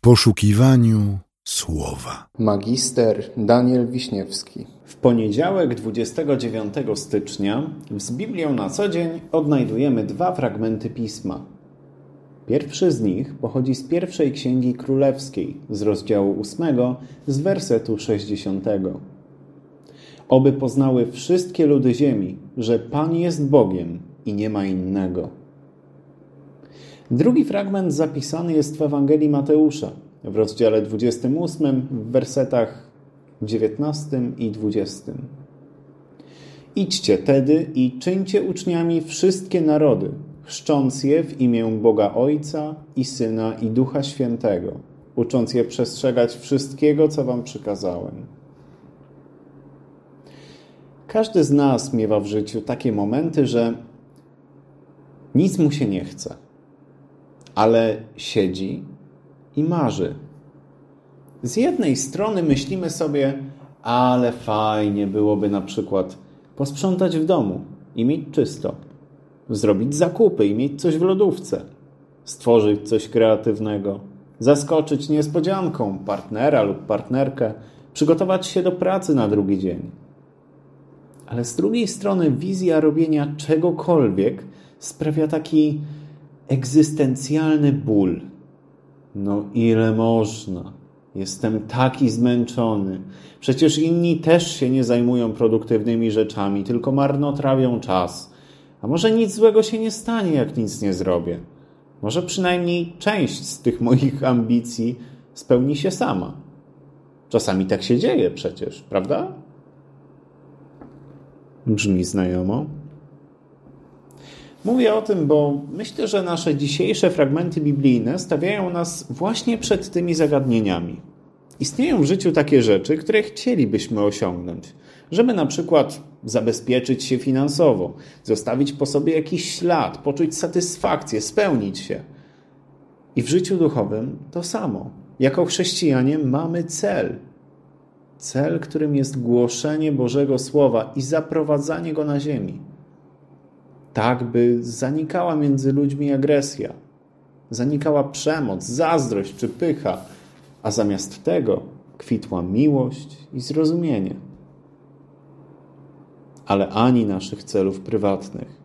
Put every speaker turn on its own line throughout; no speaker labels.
w poszukiwaniu słowa.
Magister Daniel Wiśniewski.
W poniedziałek 29 stycznia z Biblią na co dzień odnajdujemy dwa fragmenty pisma. Pierwszy z nich pochodzi z pierwszej księgi królewskiej, z rozdziału 8, z wersetu 60. Oby poznały wszystkie ludy ziemi, że Pan jest Bogiem i nie ma innego. Drugi fragment zapisany jest w Ewangelii Mateusza w rozdziale 28, w wersetach 19 i 20. Idźcie tedy i czyńcie uczniami wszystkie narody, chrzcząc je w imię Boga Ojca i Syna i Ducha Świętego, ucząc je przestrzegać wszystkiego, co wam przykazałem. Każdy z nas miewa w życiu takie momenty, że nic mu się nie chce, ale siedzi i marzy. Z jednej strony myślimy sobie, ale fajnie byłoby na przykład posprzątać w domu i mieć czysto, zrobić zakupy i mieć coś w lodówce, stworzyć coś kreatywnego, zaskoczyć niespodzianką partnera lub partnerkę, przygotować się do pracy na drugi dzień. Ale z drugiej strony wizja robienia czegokolwiek sprawia taki egzystencjalny ból. No ile można? Jestem taki zmęczony. Przecież inni też się nie zajmują produktywnymi rzeczami, tylko marnotrawią czas. A może nic złego się nie stanie, jak nic nie zrobię? Może przynajmniej część z tych moich ambicji spełni się sama. Czasami tak się dzieje przecież, prawda? Brzmi znajomo. Mówię o tym, bo myślę, że nasze dzisiejsze fragmenty biblijne stawiają nas właśnie przed tymi zagadnieniami. Istnieją w życiu takie rzeczy, które chcielibyśmy osiągnąć, żeby na przykład zabezpieczyć się finansowo, zostawić po sobie jakiś ślad, poczuć satysfakcję, spełnić się. I w życiu duchowym to samo. Jako chrześcijanie mamy cel. Cel, którym jest głoszenie Bożego Słowa i zaprowadzanie go na ziemi tak by zanikała między ludźmi agresja, zanikała przemoc, zazdrość czy pycha, a zamiast tego kwitła miłość i zrozumienie. Ale ani naszych celów prywatnych,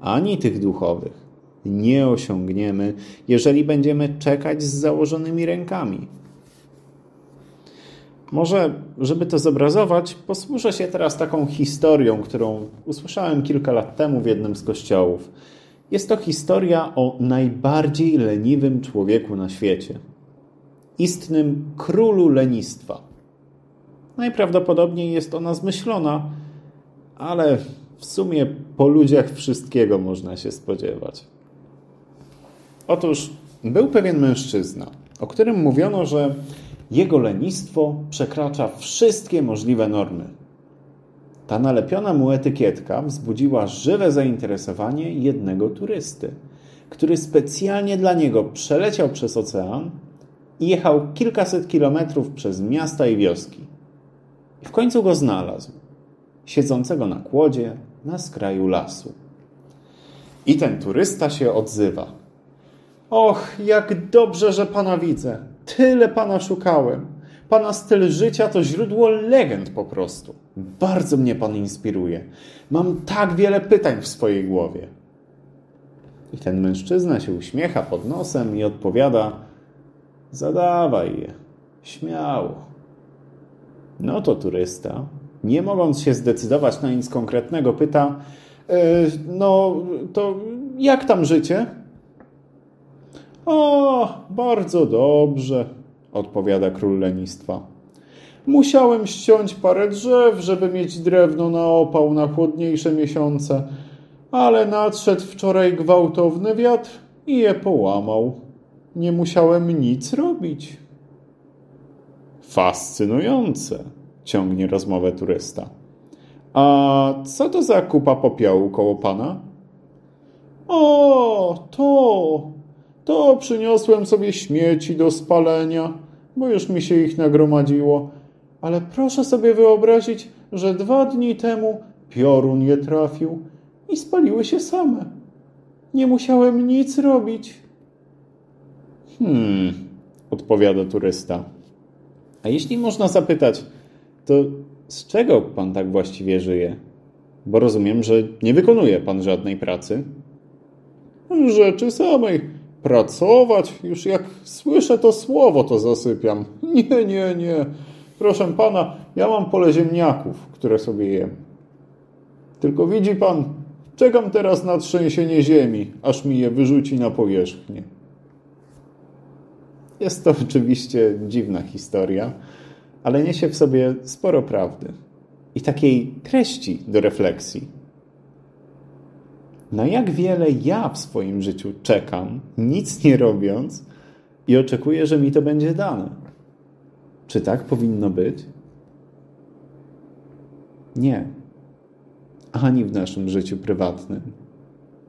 ani tych duchowych nie osiągniemy, jeżeli będziemy czekać z założonymi rękami może, żeby to zobrazować, posłużę się teraz taką historią, którą usłyszałem kilka lat temu w jednym z kościołów. Jest to historia o najbardziej leniwym człowieku na świecie. Istnym królu lenistwa. Najprawdopodobniej jest ona zmyślona, ale w sumie po ludziach wszystkiego można się spodziewać. Otóż był pewien mężczyzna, o którym mówiono, że jego lenistwo przekracza wszystkie możliwe normy. Ta nalepiona mu etykietka wzbudziła żywe zainteresowanie jednego turysty, który specjalnie dla niego przeleciał przez ocean i jechał kilkaset kilometrów przez miasta i wioski. I w końcu go znalazł, siedzącego na kłodzie na skraju lasu. I ten turysta się odzywa. Och, jak dobrze, że pana widzę. Tyle pana szukałem. Pana styl życia to źródło legend po prostu. Bardzo mnie pan inspiruje. Mam tak wiele pytań w swojej głowie. I ten mężczyzna się uśmiecha pod nosem i odpowiada: Zadawaj je, śmiało. No to turysta, nie mogąc się zdecydować na nic konkretnego, pyta: e, No to jak tam życie? O, bardzo dobrze, odpowiada król lenistwa. Musiałem ściąć parę drzew, żeby mieć drewno na opał na chłodniejsze miesiące, ale nadszedł wczoraj gwałtowny wiatr i je połamał. Nie musiałem nic robić. Fascynujące, ciągnie rozmowę turysta. A co to za kupa popiołu koło pana? O, to, to przyniosłem sobie śmieci do spalenia, bo już mi się ich nagromadziło. Ale proszę sobie wyobrazić, że dwa dni temu piorun je trafił i spaliły się same. Nie musiałem nic robić. Hmm, odpowiada turysta. A jeśli można zapytać, to z czego pan tak właściwie żyje? Bo rozumiem, że nie wykonuje pan żadnej pracy. Rzeczy samej. Pracować? Już jak słyszę to słowo, to zasypiam. Nie, nie, nie. Proszę pana, ja mam pole ziemniaków, które sobie jem. Tylko widzi pan, czekam teraz na trzęsienie ziemi, aż mi je wyrzuci na powierzchnię. Jest to oczywiście dziwna historia, ale niesie w sobie sporo prawdy i takiej treści do refleksji. Na jak wiele ja w swoim życiu czekam, nic nie robiąc i oczekuję, że mi to będzie dane. Czy tak powinno być? Nie. Ani w naszym życiu prywatnym,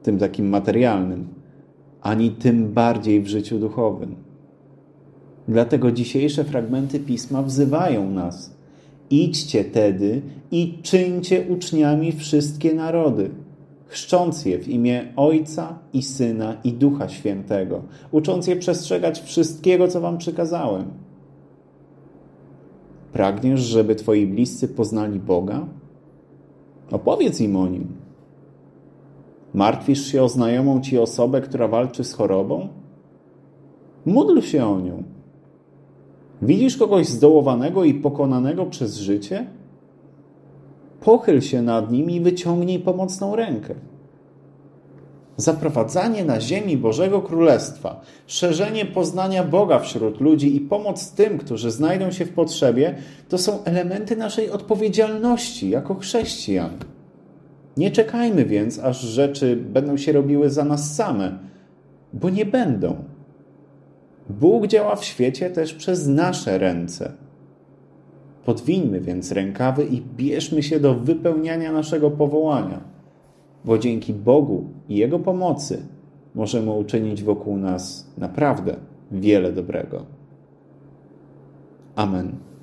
tym takim materialnym, ani tym bardziej w życiu duchowym. Dlatego dzisiejsze fragmenty pisma wzywają nas. Idźcie tedy i czyńcie uczniami wszystkie narody, chrzcząc je w imię Ojca i Syna i Ducha Świętego, ucząc je przestrzegać wszystkiego, co wam przykazałem. Pragniesz, żeby twoi bliscy poznali Boga? Opowiedz im o nim. Martwisz się o znajomą ci osobę, która walczy z chorobą? Módl się o nią. Widzisz kogoś zdołowanego i pokonanego przez życie? Pochyl się nad nim i wyciągnij pomocną rękę. Zaprowadzanie na ziemi Bożego Królestwa, szerzenie poznania Boga wśród ludzi i pomoc tym, którzy znajdą się w potrzebie, to są elementy naszej odpowiedzialności jako chrześcijan. Nie czekajmy więc, aż rzeczy będą się robiły za nas same, bo nie będą. Bóg działa w świecie też przez nasze ręce. Podwińmy więc rękawy i bierzmy się do wypełniania naszego powołania, bo dzięki Bogu i Jego pomocy możemy uczynić wokół nas naprawdę wiele dobrego. Amen.